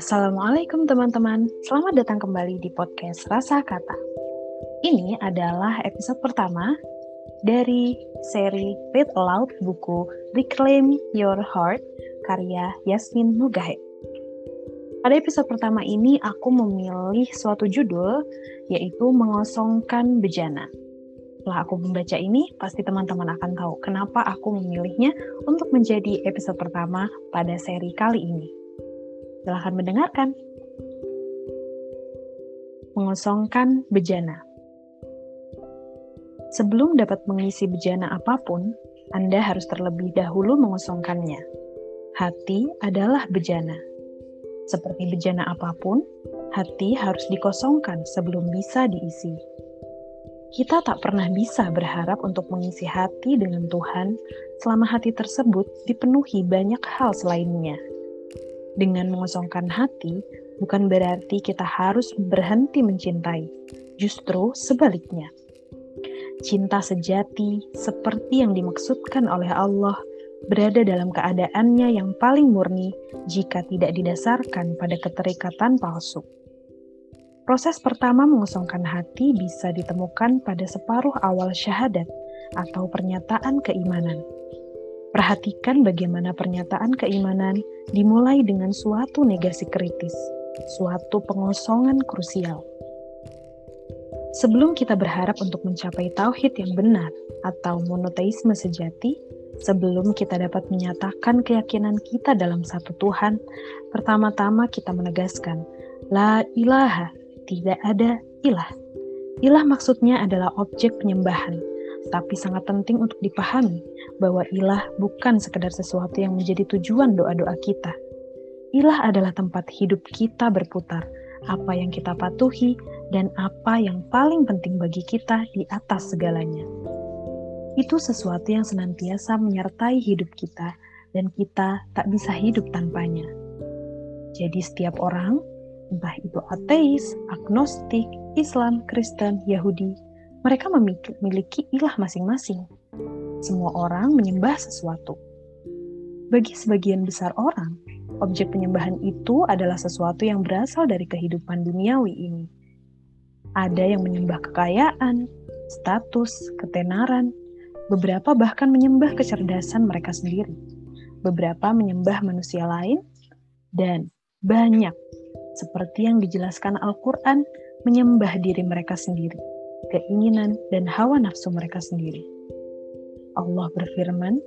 Assalamualaikum teman-teman, selamat datang kembali di podcast Rasa Kata. Ini adalah episode pertama dari seri Read Aloud buku Reclaim Your Heart karya Yasmin Nugahe. Pada episode pertama ini aku memilih suatu judul yaitu Mengosongkan Bejana. Setelah aku membaca ini, pasti teman-teman akan tahu kenapa aku memilihnya untuk menjadi episode pertama pada seri kali ini. Silahkan mendengarkan. Mengosongkan bejana. Sebelum dapat mengisi bejana apa pun, Anda harus terlebih dahulu mengosongkannya. Hati adalah bejana. Seperti bejana apa pun, hati harus dikosongkan sebelum bisa diisi. Kita tak pernah bisa berharap untuk mengisi hati dengan Tuhan selama hati tersebut dipenuhi banyak hal selainnya dengan mengosongkan hati, bukan berarti kita harus berhenti mencintai. Justru sebaliknya. Cinta sejati, seperti yang dimaksudkan oleh Allah, berada dalam keadaannya yang paling murni jika tidak didasarkan pada keterikatan palsu. Proses pertama mengosongkan hati bisa ditemukan pada separuh awal syahadat atau pernyataan keimanan. Perhatikan bagaimana pernyataan keimanan dimulai dengan suatu negasi kritis, suatu pengosongan krusial. Sebelum kita berharap untuk mencapai tauhid yang benar atau monoteisme sejati, sebelum kita dapat menyatakan keyakinan kita dalam satu Tuhan, pertama-tama kita menegaskan, La ilaha, tidak ada ilah. Ilah maksudnya adalah objek penyembahan, tapi sangat penting untuk dipahami bahwa ilah bukan sekedar sesuatu yang menjadi tujuan doa-doa kita. Ilah adalah tempat hidup kita berputar, apa yang kita patuhi, dan apa yang paling penting bagi kita di atas segalanya. Itu sesuatu yang senantiasa menyertai hidup kita, dan kita tak bisa hidup tanpanya. Jadi, setiap orang, entah itu ateis, agnostik, Islam, Kristen, Yahudi, mereka memiliki ilah masing-masing. Semua orang menyembah sesuatu. Bagi sebagian besar orang, objek penyembahan itu adalah sesuatu yang berasal dari kehidupan duniawi ini. Ada yang menyembah kekayaan, status, ketenaran, beberapa bahkan menyembah kecerdasan mereka sendiri, beberapa menyembah manusia lain, dan banyak, seperti yang dijelaskan Al-Quran, menyembah diri mereka sendiri keinginan, dan hawa nafsu mereka sendiri. Allah berfirman,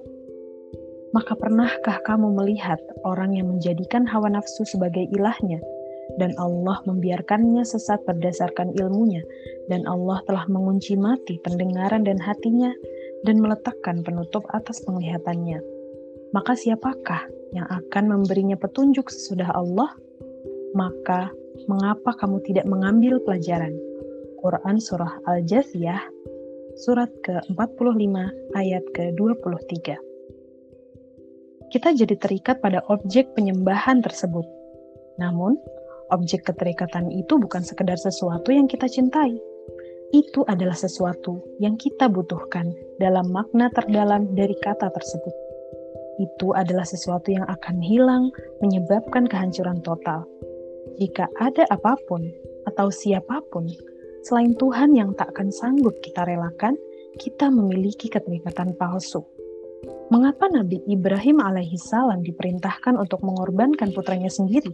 "Maka pernahkah kamu melihat orang yang menjadikan hawa nafsu sebagai ilahnya, dan Allah membiarkannya sesat berdasarkan ilmunya, dan Allah telah mengunci mati pendengaran dan hatinya, dan meletakkan penutup atas penglihatannya? Maka siapakah yang akan memberinya petunjuk sesudah Allah? Maka mengapa kamu tidak mengambil pelajaran?" Quran Surah Al-Jathiyah, surat ke-45 ayat ke-23. Kita jadi terikat pada objek penyembahan tersebut. Namun, objek keterikatan itu bukan sekedar sesuatu yang kita cintai. Itu adalah sesuatu yang kita butuhkan dalam makna terdalam dari kata tersebut. Itu adalah sesuatu yang akan hilang, menyebabkan kehancuran total. Jika ada apa pun atau siapa pun Selain Tuhan yang tak akan sanggup kita relakan, kita memiliki keterikatan palsu. Mengapa Nabi Ibrahim alaihi salam diperintahkan untuk mengorbankan putranya sendiri?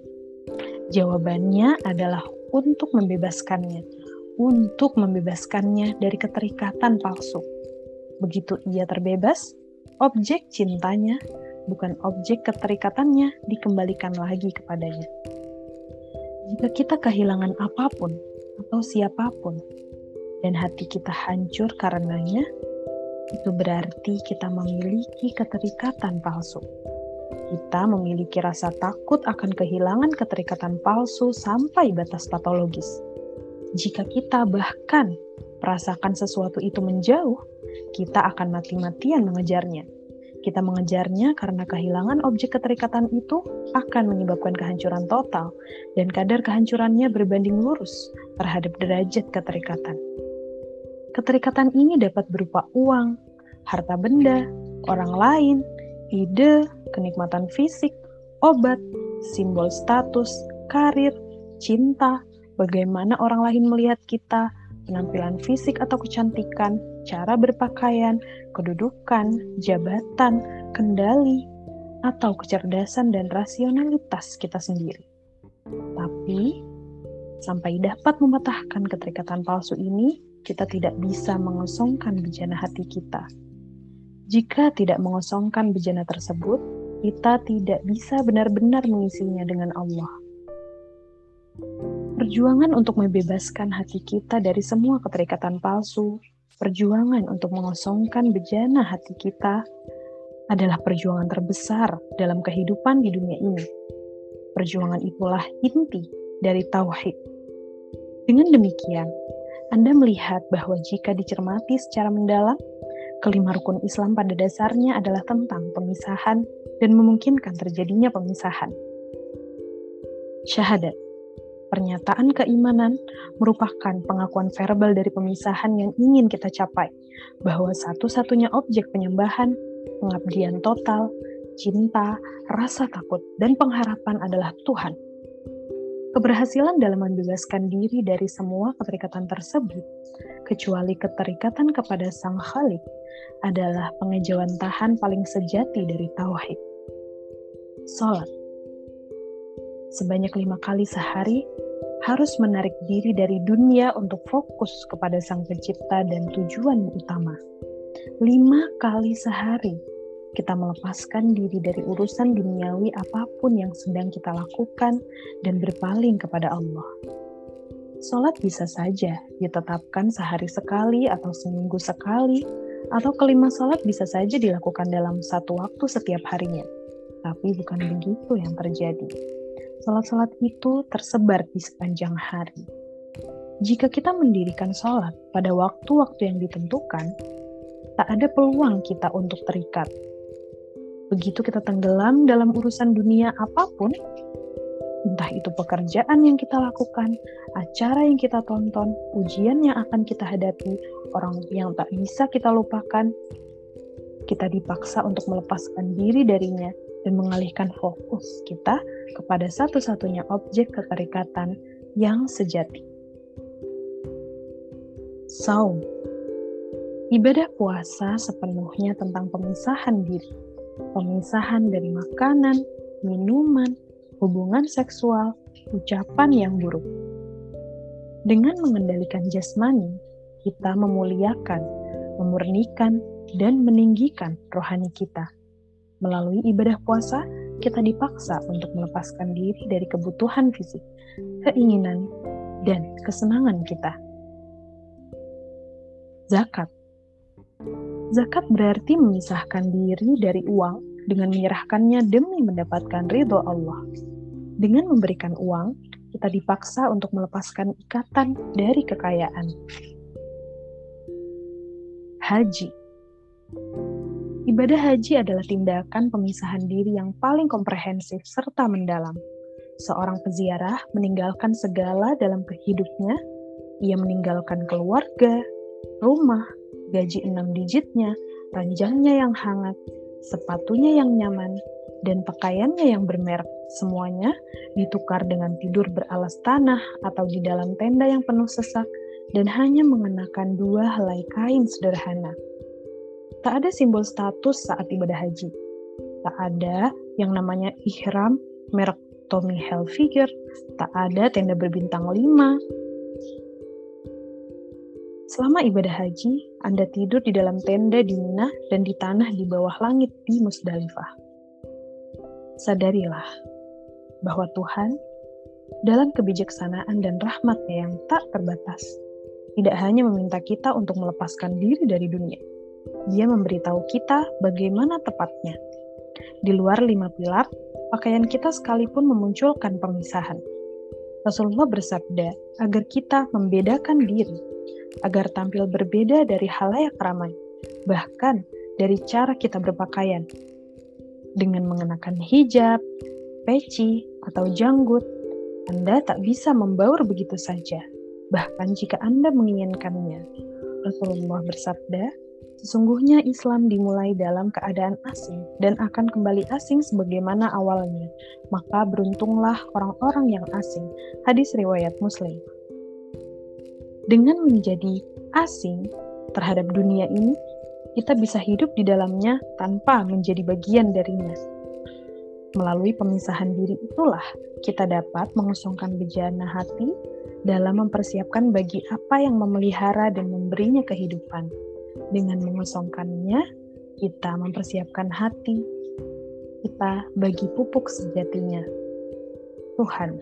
Jawabannya adalah untuk membebaskannya, untuk membebaskannya dari keterikatan palsu. Begitu ia terbebas, objek cintanya, bukan objek keterikatannya, dikembalikan lagi kepadanya. Jika kita kehilangan apa pun, atau siapa pun, dan hati kita hancur karenanya, itu berarti kita memiliki keterikatan palsu. Kita memiliki rasa takut akan kehilangan keterikatan palsu sampai batas patologis. Jika kita bahkan merasakan sesuatu itu menjauh, kita akan mati-matian mengejarnya kita mengejarnya karena kehilangan objek keterikatan itu akan menyebabkan kehancuran total, dan kadar kehancurannya berbanding lurus terhadap derajat keterikatan. Keterikatan ini dapat berupa uang, harta benda, orang lain, ide, kenikmatan fisik, obat, simbol status, karir, cinta, bagaimana orang lain melihat kita, penampilan fisik atau kecantikan, cara berpakaian, kedudukan, jabatan, kendali, atau kecerdasan dan rasionalitas kita sendiri. Tapi, sampai dapat mematahkan keterikatan palsu ini, kita tidak bisa mengosongkan bejana hati kita. Jika tidak mengosongkan bejana tersebut, kita tidak bisa benar-benar mengisinya dengan Allah. Perjuangan untuk membebaskan hati kita dari semua keterikatan palsu, perjuangan untuk mengosongkan bejana hati kita, adalah perjuangan terbesar dalam kehidupan di dunia ini. Perjuangan itulah inti dari tauhid. Dengan demikian, Anda melihat bahwa jika dicermati secara mendalam, kelima rukun Islam pada dasarnya adalah tentang pemisahan dan memungkinkan terjadinya pemisahan. Syahadat Pernyataan keimanan merupakan pengakuan verbal dari pemisahan yang ingin kita capai, bahwa satu-satunya objek penyembahan pengabdian total, cinta, rasa takut, dan pengharapan adalah Tuhan. Keberhasilan dalam membebaskan diri dari semua keterikatan tersebut, kecuali keterikatan kepada Sang Khalik, adalah pengejawantahan paling sejati dari Tauhid. Salat Sebanyak lima kali sehari, harus menarik diri dari dunia untuk fokus kepada Sang Pencipta dan tujuan utama. Lima kali sehari, kita melepaskan diri dari urusan duniawi apa pun yang sedang kita lakukan dan berpaling kepada Allah. Sholat bisa saja ditetapkan sehari sekali atau seminggu sekali, atau kelima sholat bisa saja dilakukan dalam satu waktu setiap harinya. Tapi bukan begitu yang terjadi. Sholat-sholat itu tersebar di sepanjang hari. Jika kita mendirikan sholat pada waktu-waktu yang ditentukan, tak ada peluang kita untuk terikat begitu kita tenggelam dalam urusan dunia apa pun, entah itu pekerjaan yang kita lakukan, acara yang kita tonton, ujian yang akan kita hadapi, orang yang tak bisa kita lupakan, kita dipaksa untuk melepaskan diri darinya dan mengalihkan fokus kita kepada satu-satunya objek keterikatan yang sejati. Saum Ibadah puasa sepenuhnya tentang pemisahan diri pemisahan dari makanan, minuman, hubungan seksual, ucapan yang buruk. Dengan mengendalikan jasmani, kita memuliakan, memurnikan, dan meninggikan rohani kita. Melalui ibadah puasa, kita dipaksa untuk melepaskan diri dari kebutuhan fisik, keinginan, dan kesenangan kita. Zakat Zakat berarti memisahkan diri dari uang dengan menyerahkannya demi mendapatkan ridho Allah. Dengan memberikan uang, kita dipaksa untuk melepaskan ikatan dari kekayaan. Haji Ibadah haji adalah tindakan pemisahan diri yang paling komprehensif serta mendalam. Seorang peziarah meninggalkan segala dalam kehidupnya, ia meninggalkan keluarga, rumah, gaji enam digitnya, ranjangnya yang hangat, sepatunya yang nyaman, dan pakaiannya yang bermerek. Semuanya ditukar dengan tidur beralas tanah atau di dalam tenda yang penuh sesak dan hanya mengenakan dua helai kain sederhana. Tak ada simbol status saat ibadah haji. Tak ada yang namanya ihram merek Tommy Hilfiger. Tak ada tenda berbintang lima Selama ibadah haji, Anda tidur di dalam tenda di Mina dan di tanah di bawah langit di Musdalifah. Sadarilah bahwa Tuhan dalam kebijaksanaan dan rahmatnya yang tak terbatas, tidak hanya meminta kita untuk melepaskan diri dari dunia. Dia memberitahu kita bagaimana tepatnya. Di luar lima pilar, pakaian kita sekalipun memunculkan pemisahan. Rasulullah bersabda agar kita membedakan diri agar tampil berbeda dari halayak ramai, bahkan dari cara kita berpakaian. Dengan mengenakan hijab, peci, atau janggut, Anda tak bisa membaur begitu saja, bahkan jika Anda menginginkannya. Rasulullah bersabda, Sesungguhnya Islam dimulai dalam keadaan asing dan akan kembali asing sebagaimana awalnya. Maka beruntunglah orang-orang yang asing. Hadis riwayat Muslim. Dengan menjadi asing terhadap dunia ini, kita bisa hidup di dalamnya tanpa menjadi bagian darinya. Melalui pemisahan diri itulah kita dapat mengusungkan bejana hati dalam mempersiapkan bagi apa yang memelihara dan memberinya kehidupan dengan mengosongkannya, kita mempersiapkan hati kita bagi pupuk sejatinya. Tuhan